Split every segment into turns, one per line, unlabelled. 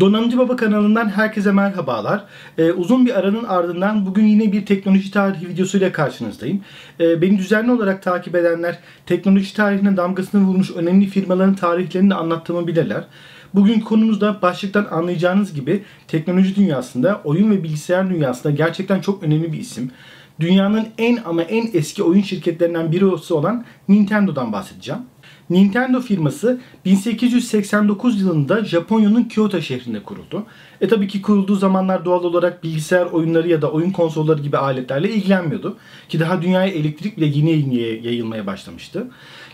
Donanımcı Baba kanalından herkese merhabalar. Ee, uzun bir aranın ardından bugün yine bir teknoloji tarihi videosuyla karşınızdayım. Ee, beni düzenli olarak takip edenler teknoloji tarihine damgasını vurmuş önemli firmaların tarihlerini de anlattığımı bilirler. Bugün konumuzda başlıktan anlayacağınız gibi teknoloji dünyasında, oyun ve bilgisayar dünyasında gerçekten çok önemli bir isim. Dünyanın en ama en eski oyun şirketlerinden biri olan Nintendo'dan bahsedeceğim. Nintendo firması 1889 yılında Japonya'nın Kyoto şehrinde kuruldu. E tabii ki kurulduğu zamanlar doğal olarak bilgisayar oyunları ya da oyun konsolları gibi aletlerle ilgilenmiyordu. Ki daha dünyaya elektrik bile yeni yayılmaya başlamıştı.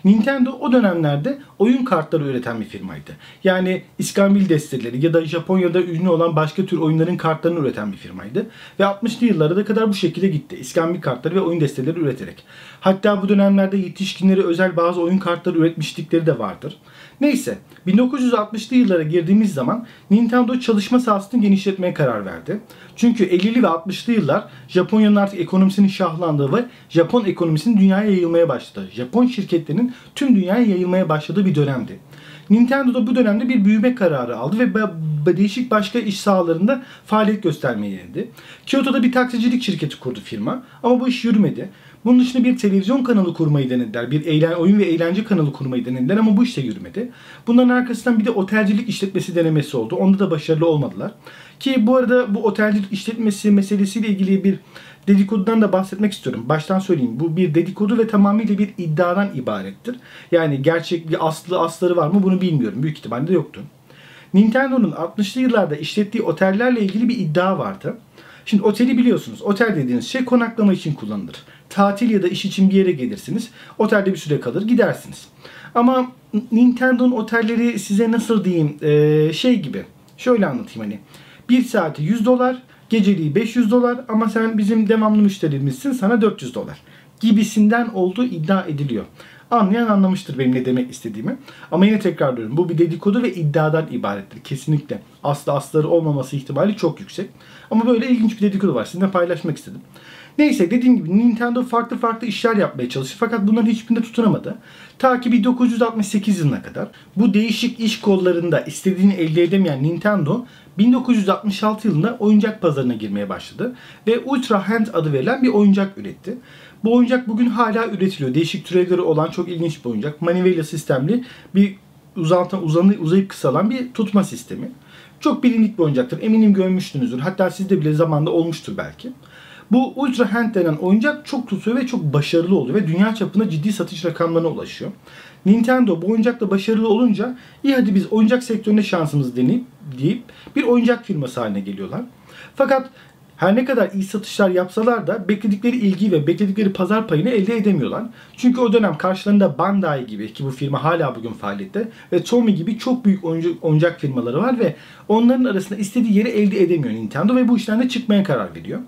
Nintendo o dönemlerde oyun kartları üreten bir firmaydı. Yani iskambil desteleri ya da Japonya'da ünlü olan başka tür oyunların kartlarını üreten bir firmaydı. Ve 60'lı yıllara kadar bu şekilde gitti. İskambil kartları ve oyun desteleri üreterek. Hatta bu dönemlerde yetişkinleri özel bazı oyun kartları üretmişlikleri de vardır. Neyse 1960'lı yıllara girdiğimiz zaman Nintendo çalışma sahasını genişletmeye karar verdi. Çünkü 50'li ve 60'lı yıllar Japonya'nın artık ekonomisinin şahlandığı ve Japon ekonomisinin dünyaya yayılmaya başladı. Japon şirketlerinin tüm dünyaya yayılmaya başladığı bir dönemdi. Nintendo da bu dönemde bir büyüme kararı aldı ve değişik başka iş sahalarında faaliyet göstermeyi denedi. Kyoto'da bir taksicilik şirketi kurdu firma ama bu iş yürümedi. Bunun dışında bir televizyon kanalı kurmayı denediler. Bir eğlen, oyun ve eğlence kanalı kurmayı denediler ama bu işte yürümedi. Bunların arkasından bir de otelcilik işletmesi denemesi oldu. Onda da başarılı olmadılar. Ki bu arada bu otelcilik işletmesi meselesiyle ilgili bir dedikodudan da bahsetmek istiyorum. Baştan söyleyeyim. Bu bir dedikodu ve tamamıyla bir iddiadan ibarettir. Yani gerçek bir aslı asları var mı bunu bilmiyorum. Büyük ihtimalle yoktu. Nintendo'nun 60'lı yıllarda işlettiği otellerle ilgili bir iddia vardı. Şimdi oteli biliyorsunuz. Otel dediğiniz şey konaklama için kullanılır. Tatil ya da iş için bir yere gelirsiniz. Otelde bir süre kalır gidersiniz. Ama Nintendo'nun otelleri size nasıl diyeyim ee, şey gibi. Şöyle anlatayım hani. Bir saati 100 dolar, geceliği 500 dolar ama sen bizim devamlı müşterimizsin sana 400 dolar gibisinden olduğu iddia ediliyor. Anlayan anlamıştır benim ne demek istediğimi. Ama yine tekrarlıyorum. Bu bir dedikodu ve iddiadan ibarettir. Kesinlikle. Aslı asları olmaması ihtimali çok yüksek. Ama böyle ilginç bir dedikodu var. Sizinle paylaşmak istedim. Neyse dediğim gibi Nintendo farklı farklı işler yapmaya çalıştı. Fakat bunların hiçbirinde tutunamadı. Ta ki 1968 yılına kadar bu değişik iş kollarında istediğini elde edemeyen Nintendo 1966 yılında oyuncak pazarına girmeye başladı ve Ultra Hand adı verilen bir oyuncak üretti. Bu oyuncak bugün hala üretiliyor. Değişik türevleri olan çok ilginç bir oyuncak. Manivela sistemli bir uzantan, uzanı, uzayıp kısalan bir tutma sistemi. Çok bilindik bir oyuncaktır. Eminim görmüştünüzdür. Hatta sizde bile zamanda olmuştur belki. Bu Ultra Hand denen oyuncak çok tutuyor ve çok başarılı oluyor ve dünya çapında ciddi satış rakamlarına ulaşıyor. Nintendo bu oyuncakla başarılı olunca iyi hadi biz oyuncak sektöründe şansımızı deneyip deyip bir oyuncak firması haline geliyorlar. Fakat her ne kadar iyi satışlar yapsalar da bekledikleri ilgi ve bekledikleri pazar payını elde edemiyorlar. Çünkü o dönem karşılarında Bandai gibi ki bu firma hala bugün faaliyette ve Tommy gibi çok büyük oyuncak firmaları var ve onların arasında istediği yeri elde edemiyor Nintendo ve bu işten de çıkmaya karar veriyor.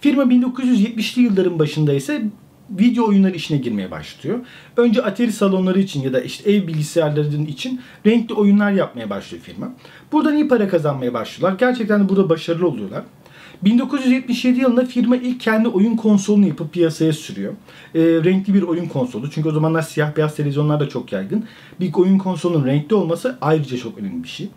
Firma 1970'li yılların başında ise video oyunları işine girmeye başlıyor. Önce Atari salonları için ya da işte ev bilgisayarları için renkli oyunlar yapmaya başlıyor firma. Buradan iyi para kazanmaya başlıyorlar. Gerçekten de burada başarılı oluyorlar. 1977 yılında firma ilk kendi oyun konsolunu yapıp piyasaya sürüyor. E, renkli bir oyun konsolu. Çünkü o zamanlar siyah beyaz televizyonlar da çok yaygın. Bir oyun konsolunun renkli olması ayrıca çok önemli bir şey.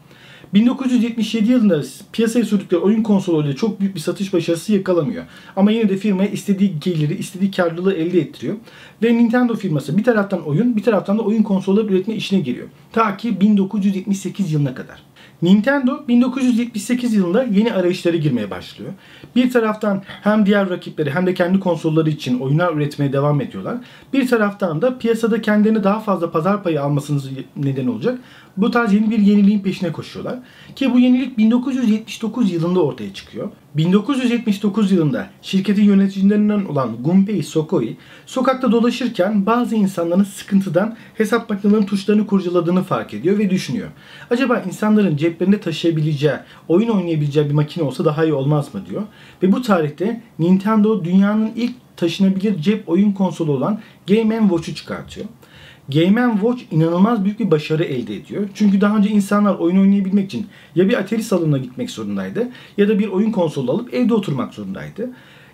1977 yılında piyasaya sürdükleri oyun konsoluyla çok büyük bir satış başarısı yakalamıyor. Ama yine de firmaya istediği geliri, istediği karlılığı elde ettiriyor. Ve Nintendo firması bir taraftan oyun, bir taraftan da oyun konsolları üretme işine giriyor. Ta ki 1978 yılına kadar. Nintendo 1978 yılında yeni arayışlara girmeye başlıyor. Bir taraftan hem diğer rakipleri hem de kendi konsolları için oyunlar üretmeye devam ediyorlar. Bir taraftan da piyasada kendilerine daha fazla pazar payı almasınız neden olacak. Bu tarz yeni bir yeniliğin peşine koşuyorlar. Ki bu yenilik 1979 yılında ortaya çıkıyor. 1979 yılında şirketin yöneticilerinden olan Gunpei Sokoi sokakta dolaşırken bazı insanların sıkıntıdan hesap makinelerinin tuşlarını kurcaladığını fark ediyor ve düşünüyor. Acaba insanların ceplerinde taşıyabileceği, oyun oynayabileceği bir makine olsa daha iyi olmaz mı diyor. Ve bu tarihte Nintendo dünyanın ilk taşınabilir cep oyun konsolu olan Game Watch'u çıkartıyor. Game Watch inanılmaz büyük bir başarı elde ediyor. Çünkü daha önce insanlar oyun oynayabilmek için ya bir Atari salonuna gitmek zorundaydı ya da bir oyun konsolu alıp evde oturmak zorundaydı.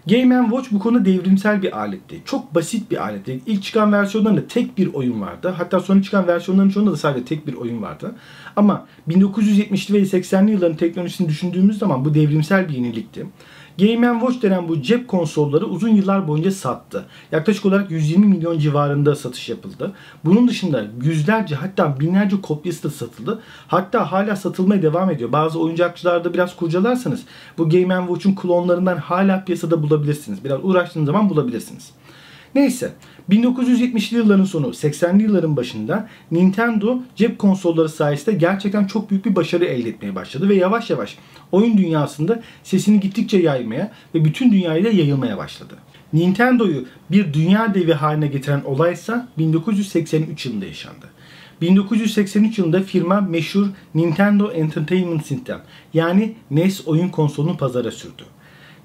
Game Watch bu konuda devrimsel bir aletti. Çok basit bir aletti. İlk çıkan versiyonlarında tek bir oyun vardı. Hatta sonra çıkan versiyonların çoğunda da sadece tek bir oyun vardı. Ama 1970'li ve 80'li yılların teknolojisini düşündüğümüz zaman bu devrimsel bir yenilikti. Game Watch denen bu cep konsolları uzun yıllar boyunca sattı. Yaklaşık olarak 120 milyon civarında satış yapıldı. Bunun dışında yüzlerce hatta binlerce kopyası da satıldı. Hatta hala satılmaya devam ediyor. Bazı oyuncakçılarda biraz kurcalarsanız bu Game Watch'un klonlarından hala piyasada bulabilirsiniz. Biraz uğraştığınız zaman bulabilirsiniz. Neyse 1970'li yılların sonu 80'li yılların başında Nintendo cep konsolları sayesinde gerçekten çok büyük bir başarı elde etmeye başladı ve yavaş yavaş oyun dünyasında sesini gittikçe yaymaya ve bütün dünyaya yayılmaya başladı. Nintendo'yu bir dünya devi haline getiren olaysa 1983 yılında yaşandı. 1983 yılında firma meşhur Nintendo Entertainment System yani NES oyun konsolunu pazara sürdü.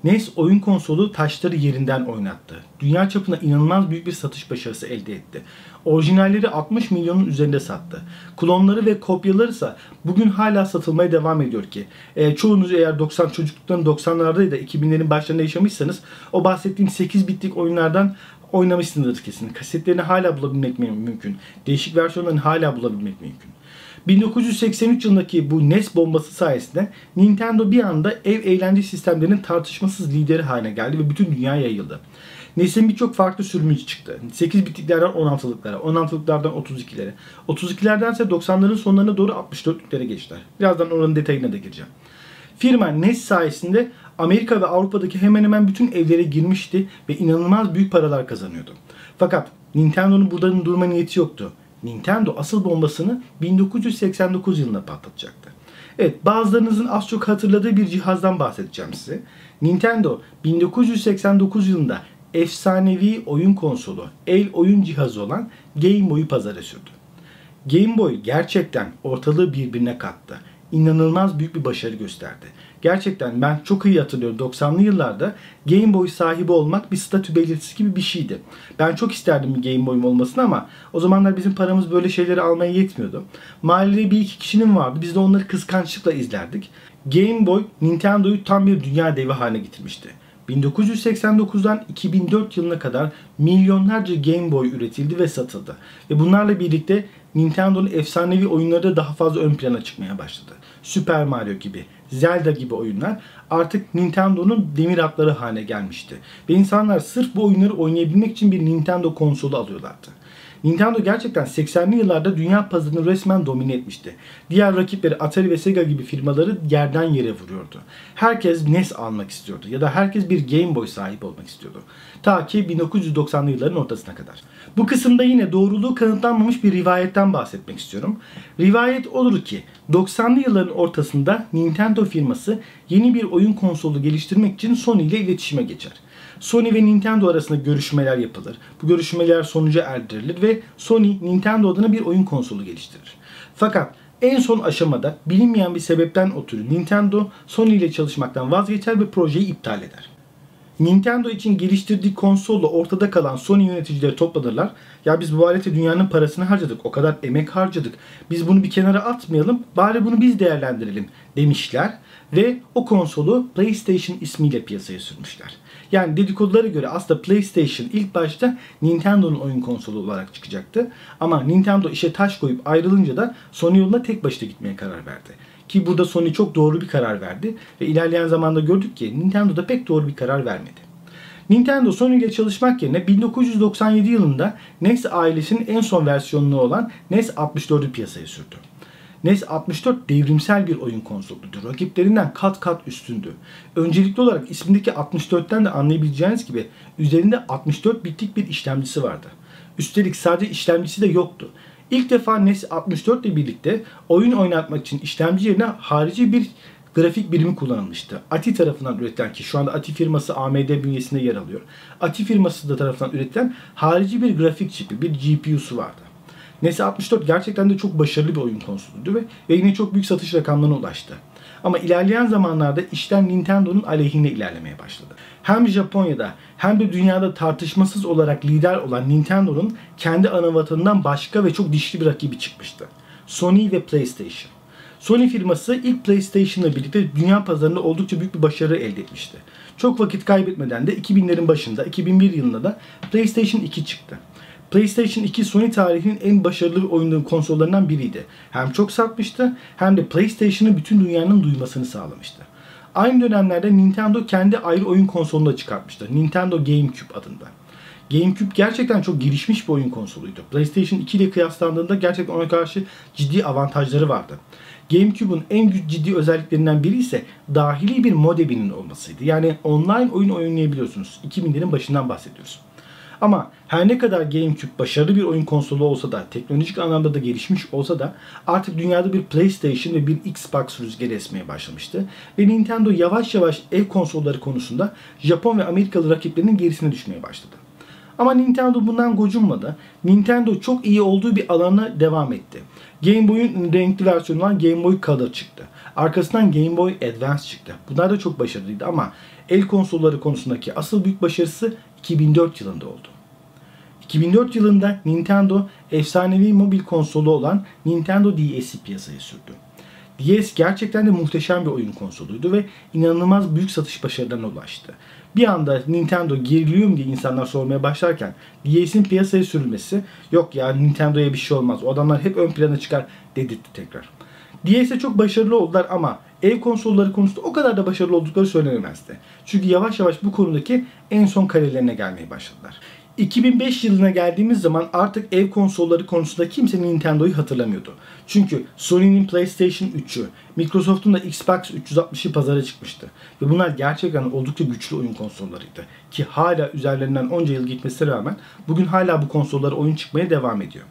NES oyun konsolu taşları yerinden oynattı. Dünya çapına inanılmaz büyük bir satış başarısı elde etti. Orijinalleri 60 milyonun üzerinde sattı. Klonları ve kopyaları ise bugün hala satılmaya devam ediyor ki. E, çoğunuz eğer 90 çocuklukların 90'larda ya da 2000'lerin başlarında yaşamışsanız o bahsettiğim 8 bitlik oyunlardan oynamışsınızdır kesin. Kasetlerini hala bulabilmek mümkün. Değişik versiyonlarını hala bulabilmek mümkün. 1983 yılındaki bu NES bombası sayesinde Nintendo bir anda ev eğlence sistemlerinin tartışmasız lideri haline geldi ve bütün dünyaya yayıldı. NES'in birçok farklı sürümü çıktı. 8 bitliklerden 16'lıklara, 16'lıklardan 32'lere, 32'lerden ise 90'ların sonlarına doğru 64'lüklere geçtiler. Birazdan oranın detayına da gireceğim. Firma NES sayesinde Amerika ve Avrupa'daki hemen hemen bütün evlere girmişti ve inanılmaz büyük paralar kazanıyordu. Fakat Nintendo'nun buradan durma niyeti yoktu. Nintendo asıl bombasını 1989 yılında patlatacaktı. Evet bazılarınızın az çok hatırladığı bir cihazdan bahsedeceğim size. Nintendo 1989 yılında efsanevi oyun konsolu, el oyun cihazı olan Game Boy'u pazara sürdü. Game Boy gerçekten ortalığı birbirine kattı. İnanılmaz büyük bir başarı gösterdi. Gerçekten ben çok iyi hatırlıyorum 90'lı yıllarda Game Boy sahibi olmak bir statü belirtisi gibi bir şeydi. Ben çok isterdim bir Game Boy'um olmasını ama o zamanlar bizim paramız böyle şeyleri almaya yetmiyordu. Mahallede bir iki kişinin vardı. Biz de onları kıskançlıkla izlerdik. Game Boy Nintendo'yu tam bir dünya devi haline getirmişti. 1989'dan 2004 yılına kadar milyonlarca Game Boy üretildi ve satıldı. Ve bunlarla birlikte Nintendo'nun efsanevi oyunları da daha fazla ön plana çıkmaya başladı. Super Mario gibi, Zelda gibi oyunlar artık Nintendo'nun demir atları haline gelmişti. Ve insanlar sırf bu oyunları oynayabilmek için bir Nintendo konsolu alıyorlardı. Nintendo gerçekten 80'li yıllarda dünya pazarını resmen domine etmişti. Diğer rakipleri Atari ve Sega gibi firmaları yerden yere vuruyordu. Herkes NES almak istiyordu ya da herkes bir Game Boy sahip olmak istiyordu. Ta ki 1990'lı yılların ortasına kadar. Bu kısımda yine doğruluğu kanıtlanmamış bir rivayetten bahsetmek istiyorum. Rivayet olur ki 90'lı yılların ortasında Nintendo firması yeni bir oyun konsolu geliştirmek için Sony ile iletişime geçer. Sony ve Nintendo arasında görüşmeler yapılır. Bu görüşmeler sonuca erdirilir ve Sony Nintendo adına bir oyun konsolu geliştirir. Fakat en son aşamada bilinmeyen bir sebepten ötürü Nintendo Sony ile çalışmaktan vazgeçer ve projeyi iptal eder. Nintendo için geliştirdiği konsolla ortada kalan Sony yöneticileri toplanırlar. Ya biz bu alete dünyanın parasını harcadık. O kadar emek harcadık. Biz bunu bir kenara atmayalım. Bari bunu biz değerlendirelim demişler. Ve o konsolu PlayStation ismiyle piyasaya sürmüşler. Yani dedikodulara göre aslında PlayStation ilk başta Nintendo'nun oyun konsolu olarak çıkacaktı. Ama Nintendo işe taş koyup ayrılınca da Sony yoluna tek başına gitmeye karar verdi. Ki burada Sony çok doğru bir karar verdi. Ve ilerleyen zamanda gördük ki Nintendo da pek doğru bir karar vermedi. Nintendo Sony ile çalışmak yerine 1997 yılında NES ailesinin en son versiyonunu olan NES 64'ü piyasaya sürdü. NES 64 devrimsel bir oyun konsoludur. Rakiplerinden kat kat üstündü. Öncelikli olarak ismindeki 64'ten de anlayabileceğiniz gibi üzerinde 64 bitlik bir işlemcisi vardı. Üstelik sadece işlemcisi de yoktu. İlk defa NES 64 ile birlikte oyun oynatmak için işlemci yerine harici bir grafik birimi kullanılmıştı. ATI tarafından üretilen ki şu anda ATI firması AMD bünyesinde yer alıyor. ATI firması da tarafından üretilen harici bir grafik çipi, bir GPU'su vardı. NES 64 gerçekten de çok başarılı bir oyun konsoluydu ve, ve yine çok büyük satış rakamlarına ulaştı. Ama ilerleyen zamanlarda işten Nintendo'nun aleyhine ilerlemeye başladı. Hem Japonya'da hem de dünyada tartışmasız olarak lider olan Nintendo'nun kendi ana vatanından başka ve çok dişli bir rakibi çıkmıştı. Sony ve PlayStation. Sony firması ilk PlayStation'la birlikte dünya pazarında oldukça büyük bir başarı elde etmişti. Çok vakit kaybetmeden de 2000'lerin başında 2001 yılında da PlayStation 2 çıktı. PlayStation 2 Sony tarihinin en başarılı oyun konsollarından biriydi. Hem çok satmıştı hem de PlayStation'ı bütün dünyanın duymasını sağlamıştı. Aynı dönemlerde Nintendo kendi ayrı oyun konsolunu da çıkartmıştı. Nintendo GameCube adında. GameCube gerçekten çok gelişmiş bir oyun konsoluydu. PlayStation 2 ile kıyaslandığında gerçekten ona karşı ciddi avantajları vardı. GameCube'un en ciddi özelliklerinden biri ise dahili bir modeminin olmasıydı. Yani online oyun oynayabiliyorsunuz. 2000'lerin başından bahsediyoruz. Ama her ne kadar GameCube başarılı bir oyun konsolu olsa da, teknolojik anlamda da gelişmiş olsa da artık dünyada bir PlayStation ve bir Xbox rüzgarı esmeye başlamıştı. Ve Nintendo yavaş yavaş ev konsolları konusunda Japon ve Amerikalı rakiplerinin gerisine düşmeye başladı. Ama Nintendo bundan gocunmadı. Nintendo çok iyi olduğu bir alana devam etti. Game Boy'un renkli versiyonu olan Game Boy Color çıktı. Arkasından Game Boy Advance çıktı. Bunlar da çok başarılıydı ama el konsolları konusundaki asıl büyük başarısı 2004 yılında oldu. 2004 yılında Nintendo efsanevi mobil konsolu olan Nintendo DS'i piyasaya sürdü. DS gerçekten de muhteşem bir oyun konsoluydu ve inanılmaz büyük satış başarılarına ulaştı. Bir anda Nintendo geriliyor mu diye insanlar sormaya başlarken DS'in piyasaya sürülmesi yok ya Nintendo'ya bir şey olmaz o adamlar hep ön plana çıkar dedirtti tekrar. DS'e çok başarılı oldular ama ev konsolları konusunda o kadar da başarılı oldukları söylenemezdi. Çünkü yavaş yavaş bu konudaki en son karelerine gelmeye başladılar. 2005 yılına geldiğimiz zaman artık ev konsolları konusunda kimse Nintendo'yu hatırlamıyordu. Çünkü Sony'nin PlayStation 3'ü, Microsoft'un da Xbox 360'ı pazara çıkmıştı. Ve bunlar gerçekten oldukça güçlü oyun konsollarıydı. Ki hala üzerlerinden onca yıl gitmesine rağmen bugün hala bu konsollara oyun çıkmaya devam ediyor.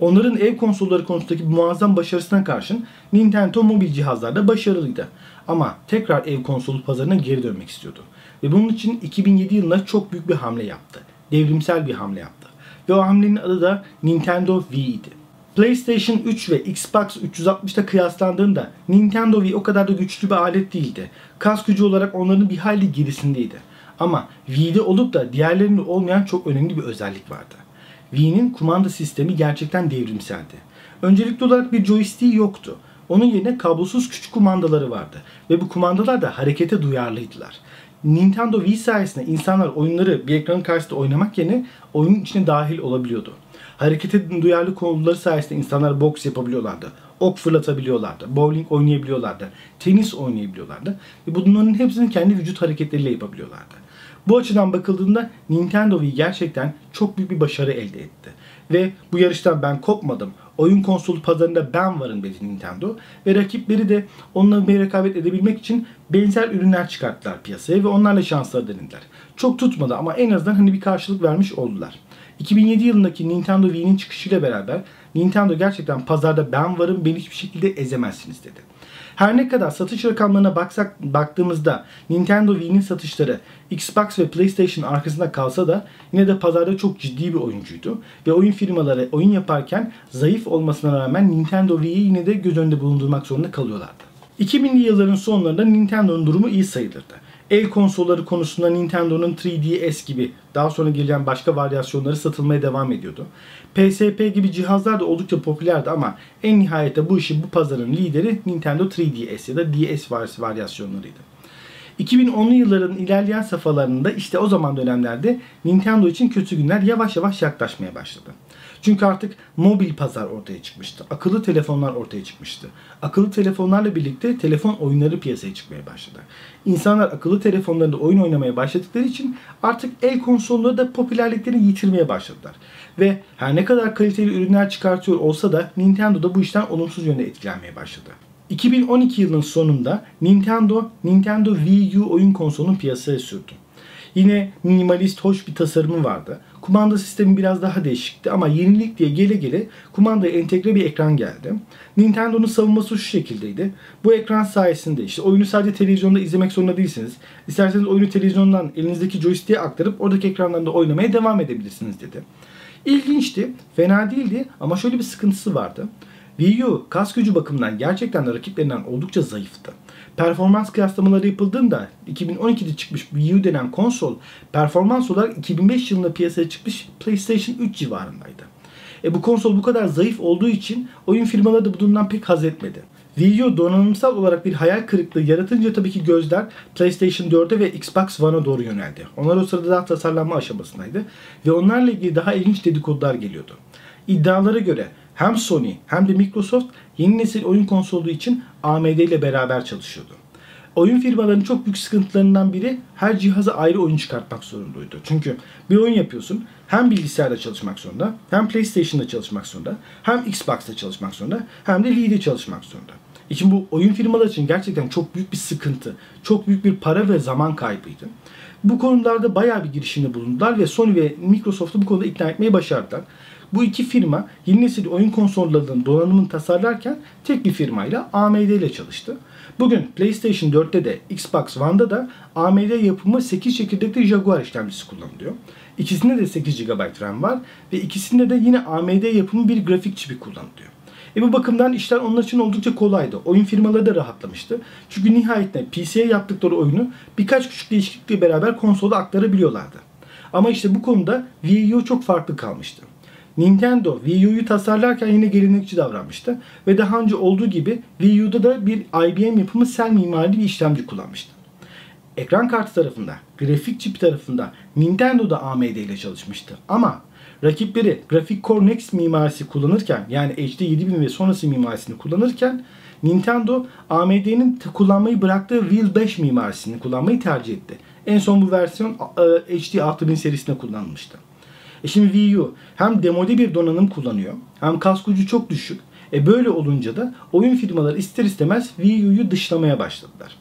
Onların ev konsolları konusundaki muazzam başarısına karşın Nintendo mobil cihazlarda başarılıydı. Ama tekrar ev konsolu pazarına geri dönmek istiyordu. Ve bunun için 2007 yılında çok büyük bir hamle yaptı devrimsel bir hamle yaptı. Ve o hamlenin adı da Nintendo Wii idi. PlayStation 3 ve Xbox 360'ta kıyaslandığında Nintendo Wii o kadar da güçlü bir alet değildi. Kas gücü olarak onların bir hayli gerisindeydi. Ama Wii'de olup da diğerlerinde olmayan çok önemli bir özellik vardı. Wii'nin kumanda sistemi gerçekten devrimseldi. Öncelikli olarak bir joystick yoktu. Onun yerine kablosuz küçük kumandaları vardı ve bu kumandalar da harekete duyarlıydılar. Nintendo Wii sayesinde insanlar oyunları bir ekranın karşısında oynamak yerine oyunun içine dahil olabiliyordu. Harekete duyarlı kolları sayesinde insanlar boks yapabiliyorlardı. Ok fırlatabiliyorlardı. Bowling oynayabiliyorlardı. Tenis oynayabiliyorlardı. Ve bunların hepsini kendi vücut hareketleriyle yapabiliyorlardı. Bu açıdan bakıldığında Nintendo Wii gerçekten çok büyük bir başarı elde etti. Ve bu yarıştan ben kopmadım. Oyun konsolu pazarında ben varım dedi Nintendo. Ve rakipleri de onunla bir rekabet edebilmek için benzer ürünler çıkarttılar piyasaya ve onlarla şansları denediler. Çok tutmadı ama en azından hani bir karşılık vermiş oldular. 2007 yılındaki Nintendo Wii'nin çıkışıyla beraber Nintendo gerçekten pazarda ben varım beni hiçbir şekilde ezemezsiniz dedi. Her ne kadar satış rakamlarına baksak baktığımızda Nintendo Wii'nin satışları Xbox ve PlayStation arkasında kalsa da yine de pazarda çok ciddi bir oyuncuydu. Ve oyun firmaları oyun yaparken zayıf olmasına rağmen Nintendo Wii'yi yine de göz önünde bulundurmak zorunda kalıyorlardı. 2000'li yılların sonlarında Nintendo'nun durumu iyi sayılırdı. El konsolları konusunda Nintendo'nun 3DS gibi daha sonra gelen başka varyasyonları satılmaya devam ediyordu. PSP gibi cihazlar da oldukça popülerdi ama en nihayette bu işin bu pazarın lideri Nintendo 3DS ya da DS varyasyonlarıydı. 2010'lu yılların ilerleyen safhalarında işte o zaman dönemlerde Nintendo için kötü günler yavaş yavaş yaklaşmaya başladı. Çünkü artık mobil pazar ortaya çıkmıştı. Akıllı telefonlar ortaya çıkmıştı. Akıllı telefonlarla birlikte telefon oyunları piyasaya çıkmaya başladı. İnsanlar akıllı telefonlarında oyun oynamaya başladıkları için artık el konsolları da popülerliklerini yitirmeye başladılar. Ve her ne kadar kaliteli ürünler çıkartıyor olsa da Nintendo da bu işten olumsuz yönde etkilenmeye başladı. 2012 yılının sonunda Nintendo, Nintendo Wii U oyun konsolunu piyasaya sürdü. Yine minimalist, hoş bir tasarımı vardı. Kumanda sistemi biraz daha değişikti ama yenilik diye gele gele kumandaya entegre bir ekran geldi. Nintendo'nun savunması şu şekildeydi. Bu ekran sayesinde işte oyunu sadece televizyonda izlemek zorunda değilsiniz. İsterseniz oyunu televizyondan elinizdeki joystick'e aktarıp oradaki ekrandan da oynamaya devam edebilirsiniz dedi. İlginçti, fena değildi ama şöyle bir sıkıntısı vardı. Wii U kas gücü bakımından gerçekten de rakiplerinden oldukça zayıftı. Performans kıyaslamaları yapıldığında 2012'de çıkmış Wii U denen konsol performans olarak 2005 yılında piyasaya çıkmış PlayStation 3 civarındaydı. E bu konsol bu kadar zayıf olduğu için oyun firmaları da bu durumdan pek haz etmedi. Wii U donanımsal olarak bir hayal kırıklığı yaratınca tabii ki gözler PlayStation 4'e ve Xbox One'a doğru yöneldi. Onlar o sırada daha tasarlanma aşamasındaydı ve onlarla ilgili daha ilginç dedikodular geliyordu. İddialara göre hem Sony hem de Microsoft yeni nesil oyun konsolu için AMD ile beraber çalışıyordu. Oyun firmalarının çok büyük sıkıntılarından biri her cihaza ayrı oyun çıkartmak zorundaydı. Çünkü bir oyun yapıyorsun hem bilgisayarda çalışmak zorunda, hem PlayStation'da çalışmak zorunda, hem Xbox'ta çalışmak zorunda, hem de Wii'de çalışmak zorunda. İçin bu oyun firmaları için gerçekten çok büyük bir sıkıntı, çok büyük bir para ve zaman kaybıydı. Bu konularda bayağı bir girişimde bulundular ve Sony ve Microsoft'u bu konuda ikna etmeyi başardılar. Bu iki firma yeni nesil oyun konsollarının donanımını tasarlarken tek bir firmayla AMD ile çalıştı. Bugün PlayStation 4'te de Xbox One'da da AMD yapımı 8 çekirdekli Jaguar işlemcisi kullanılıyor. İkisinde de 8 GB RAM var ve ikisinde de yine AMD yapımı bir grafik çipi kullanılıyor. E bu bakımdan işler onlar için oldukça kolaydı. Oyun firmaları da rahatlamıştı. Çünkü nihayetinde PC'ye yaptıkları oyunu birkaç küçük değişiklikle beraber konsola aktarabiliyorlardı. Ama işte bu konuda Wii U çok farklı kalmıştı. Nintendo Wii U'yu tasarlarken yine gelenekçi davranmıştı ve daha önce olduğu gibi Wii U'da da bir IBM yapımı Cell mimarili bir işlemci kullanmıştı. Ekran kartı tarafında, grafik çip tarafında Nintendo da AMD ile çalışmıştı. Ama rakipleri Graphic Core Next mimarisi kullanırken yani HD 7000 ve sonrası mimarisini kullanırken Nintendo AMD'nin kullanmayı bıraktığı Real 5 mimarisini kullanmayı tercih etti. En son bu versiyon HD 6000 serisinde kullanılmıştı. E şimdi Wii U hem demode bir donanım kullanıyor hem kas gücü çok düşük. E böyle olunca da oyun firmaları ister istemez Wii U'yu dışlamaya başladılar.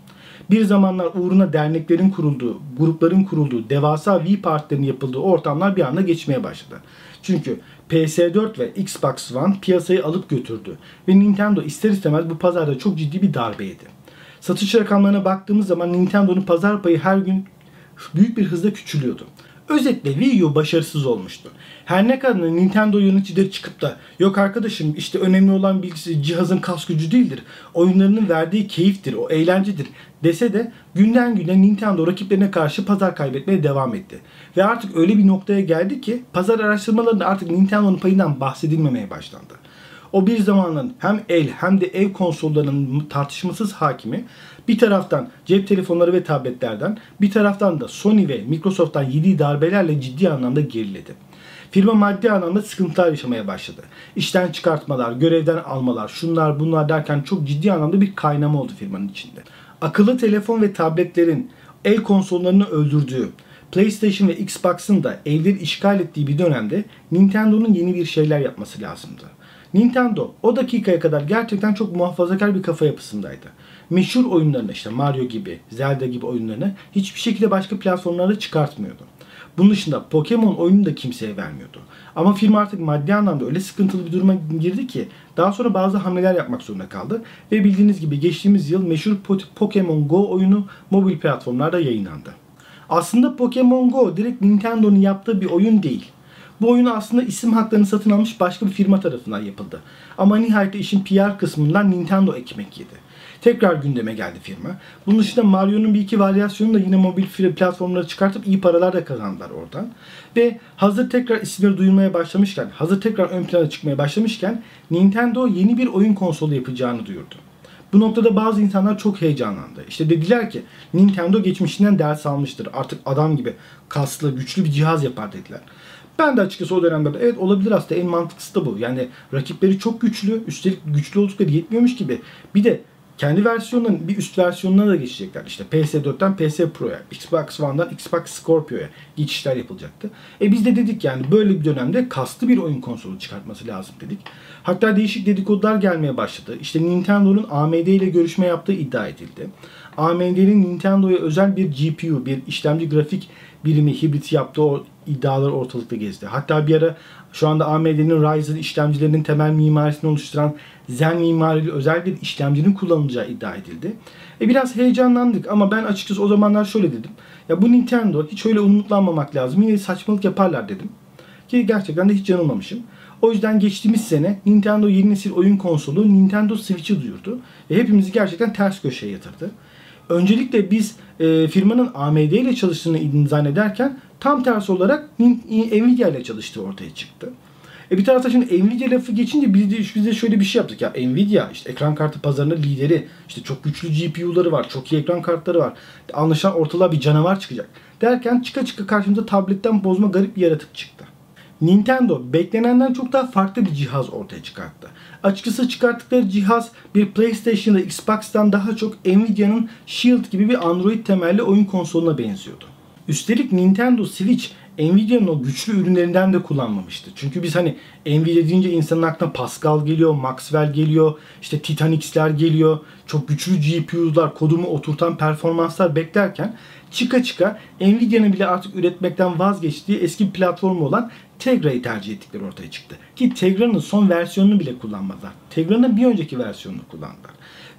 Bir zamanlar uğruna derneklerin kurulduğu, grupların kurulduğu, devasa Wii partilerin yapıldığı ortamlar bir anda geçmeye başladı. Çünkü PS4 ve Xbox One piyasayı alıp götürdü ve Nintendo ister istemez bu pazarda çok ciddi bir darbe yedi. Satış rakamlarına baktığımız zaman Nintendo'nun pazar payı her gün büyük bir hızla küçülüyordu. Özetle Wii U başarısız olmuştu. Her ne kadar Nintendo yöneticileri çıkıp da yok arkadaşım işte önemli olan bilgisi cihazın kas gücü değildir. Oyunlarının verdiği keyiftir, o eğlencedir dese de günden güne Nintendo rakiplerine karşı pazar kaybetmeye devam etti. Ve artık öyle bir noktaya geldi ki pazar araştırmalarında artık Nintendo'nun payından bahsedilmemeye başlandı. O bir zamanın hem el hem de ev konsollarının tartışmasız hakimi bir taraftan cep telefonları ve tabletlerden bir taraftan da Sony ve Microsoft'tan yediği darbelerle ciddi anlamda geriledi. Firma maddi anlamda sıkıntılar yaşamaya başladı. İşten çıkartmalar, görevden almalar, şunlar bunlar derken çok ciddi anlamda bir kaynama oldu firmanın içinde. Akıllı telefon ve tabletlerin el konsollarını öldürdüğü, PlayStation ve Xbox'ın da evleri işgal ettiği bir dönemde Nintendo'nun yeni bir şeyler yapması lazımdı. Nintendo o dakikaya kadar gerçekten çok muhafazakar bir kafa yapısındaydı. Meşhur oyunlarını işte Mario gibi, Zelda gibi oyunlarını hiçbir şekilde başka platformlarda çıkartmıyordu. Bunun dışında Pokemon oyunu da kimseye vermiyordu. Ama firma artık maddi anlamda öyle sıkıntılı bir duruma girdi ki daha sonra bazı hamleler yapmak zorunda kaldı. Ve bildiğiniz gibi geçtiğimiz yıl meşhur Pokemon Go oyunu mobil platformlarda yayınlandı. Aslında Pokemon Go direkt Nintendo'nun yaptığı bir oyun değil. Bu oyunu aslında isim haklarını satın almış başka bir firma tarafından yapıldı. Ama nihayet işin PR kısmından Nintendo ekmek yedi. Tekrar gündeme geldi firma. Bunun dışında Mario'nun bir iki varyasyonu da yine mobil platformlara çıkartıp iyi paralar da kazandılar oradan. Ve hazır tekrar isimleri duyulmaya başlamışken, hazır tekrar ön plana çıkmaya başlamışken Nintendo yeni bir oyun konsolu yapacağını duyurdu. Bu noktada bazı insanlar çok heyecanlandı. İşte dediler ki Nintendo geçmişinden ders almıştır. Artık adam gibi kaslı, güçlü bir cihaz yapar dediler. Ben de açıkçası o dönemde evet olabilir aslında en mantıklısı da bu. Yani rakipleri çok güçlü. Üstelik güçlü oldukları yetmiyormuş gibi. Bir de kendi versiyonunun bir üst versiyonuna da geçecekler. İşte PS4'ten PS Pro'ya, Xbox One'dan Xbox Scorpio'ya geçişler yapılacaktı. E biz de dedik yani böyle bir dönemde kastı bir oyun konsolu çıkartması lazım dedik. Hatta değişik dedikodular gelmeye başladı. İşte Nintendo'nun AMD ile görüşme yaptığı iddia edildi. AMD'nin Nintendo'ya özel bir GPU, bir işlemci grafik birimi hibrit yaptığı o iddialar ortalıkta gezdi. Hatta bir ara şu anda AMD'nin Ryzen işlemcilerinin temel mimarisini oluşturan Zen mimarili özel bir işlemcinin kullanılacağı iddia edildi. E biraz heyecanlandık ama ben açıkçası o zamanlar şöyle dedim. Ya bu Nintendo hiç öyle umutlanmamak lazım. Yine saçmalık yaparlar dedim. Ki gerçekten de hiç yanılmamışım. O yüzden geçtiğimiz sene Nintendo yeni nesil oyun konsolu Nintendo Switch'i duyurdu. Ve hepimizi gerçekten ters köşeye yatırdı. Öncelikle biz e, firmanın AMD ile çalıştığını zannederken tam tersi olarak Nvidia ile çalıştığı ortaya çıktı. E bir tarafta şimdi Nvidia lafı geçince biz de, biz de şöyle bir şey yaptık ya. Nvidia işte ekran kartı pazarının lideri. İşte çok güçlü GPU'ları var. Çok iyi ekran kartları var. Anlaşılan ortalığa bir canavar çıkacak. Derken çıka çıka karşımıza tabletten bozma garip bir yaratık çıktı. Nintendo beklenenden çok daha farklı bir cihaz ortaya çıkarttı. Açıkçası çıkarttıkları cihaz bir PlayStation'da Xbox'tan daha çok Nvidia'nın Shield gibi bir Android temelli oyun konsoluna benziyordu. Üstelik Nintendo Switch Nvidia'nın o güçlü ürünlerinden de kullanmamıştı. Çünkü biz hani Nvidia deyince insanın aklına Pascal geliyor, Maxwell geliyor, işte Titanix'ler geliyor, çok güçlü GPU'lar, kodumu oturtan performanslar beklerken çıka çıka Nvidia'nın bile artık üretmekten vazgeçtiği eski bir platformu olan Tegra'yı tercih ettikleri ortaya çıktı. Ki Tegra'nın son versiyonunu bile kullanmadılar. Tegra'nın bir önceki versiyonunu kullandılar.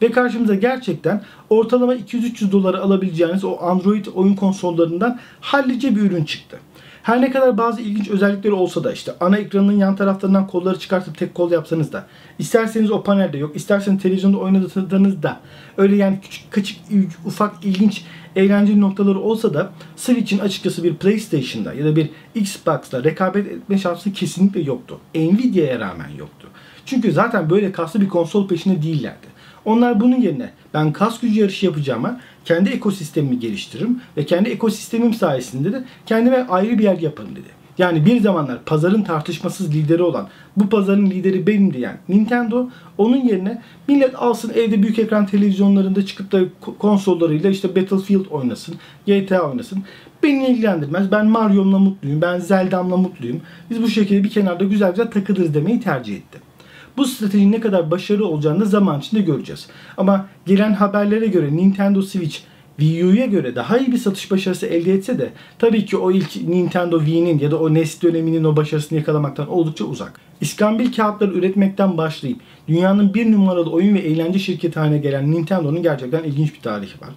Ve karşımıza gerçekten ortalama 200-300 dolara alabileceğiniz o Android oyun konsollarından hallice bir ürün çıktı. Her ne kadar bazı ilginç özellikleri olsa da işte ana ekranın yan taraflarından kolları çıkartıp tek kol yapsanız da isterseniz o panelde yok isterseniz televizyonda oynadığınız da öyle yani küçük küçük ufak ilginç eğlenceli noktaları olsa da Switch'in açıkçası bir PlayStation'da ya da bir Xbox'la rekabet etme şansı kesinlikle yoktu. Nvidia'ya rağmen yoktu. Çünkü zaten böyle kaslı bir konsol peşinde değillerdi. Onlar bunun yerine ben kas gücü yarışı yapacağıma kendi ekosistemimi geliştiririm ve kendi ekosistemim sayesinde de kendime ayrı bir yer yaparım dedi. Yani bir zamanlar pazarın tartışmasız lideri olan bu pazarın lideri benim diyen Nintendo onun yerine millet alsın evde büyük ekran televizyonlarında çıkıp da konsollarıyla işte Battlefield oynasın, GTA oynasın. Beni ilgilendirmez. Ben Mario'mla mutluyum. Ben Zelda'mla mutluyum. Biz bu şekilde bir kenarda güzel güzel takılırız demeyi tercih etti. Bu stratejinin ne kadar başarılı olacağını da zaman içinde göreceğiz. Ama gelen haberlere göre Nintendo Switch Wii U'ya göre daha iyi bir satış başarısı elde etse de tabii ki o ilk Nintendo Wii'nin ya da o NES döneminin o başarısını yakalamaktan oldukça uzak. İskambil kağıtları üretmekten başlayıp dünyanın bir numaralı oyun ve eğlence şirketi haline gelen Nintendo'nun gerçekten ilginç bir tarihi var.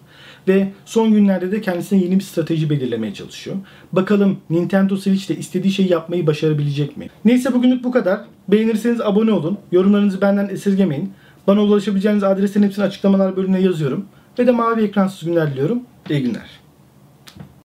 Ve son günlerde de kendisine yeni bir strateji belirlemeye çalışıyor. Bakalım Nintendo Switch de istediği şeyi yapmayı başarabilecek mi? Neyse bugünlük bu kadar. Beğenirseniz abone olun. Yorumlarınızı benden esirgemeyin. Bana ulaşabileceğiniz adreslerin hepsini açıklamalar bölümüne yazıyorum. Ve de mavi ekransız günler diliyorum. İyi günler.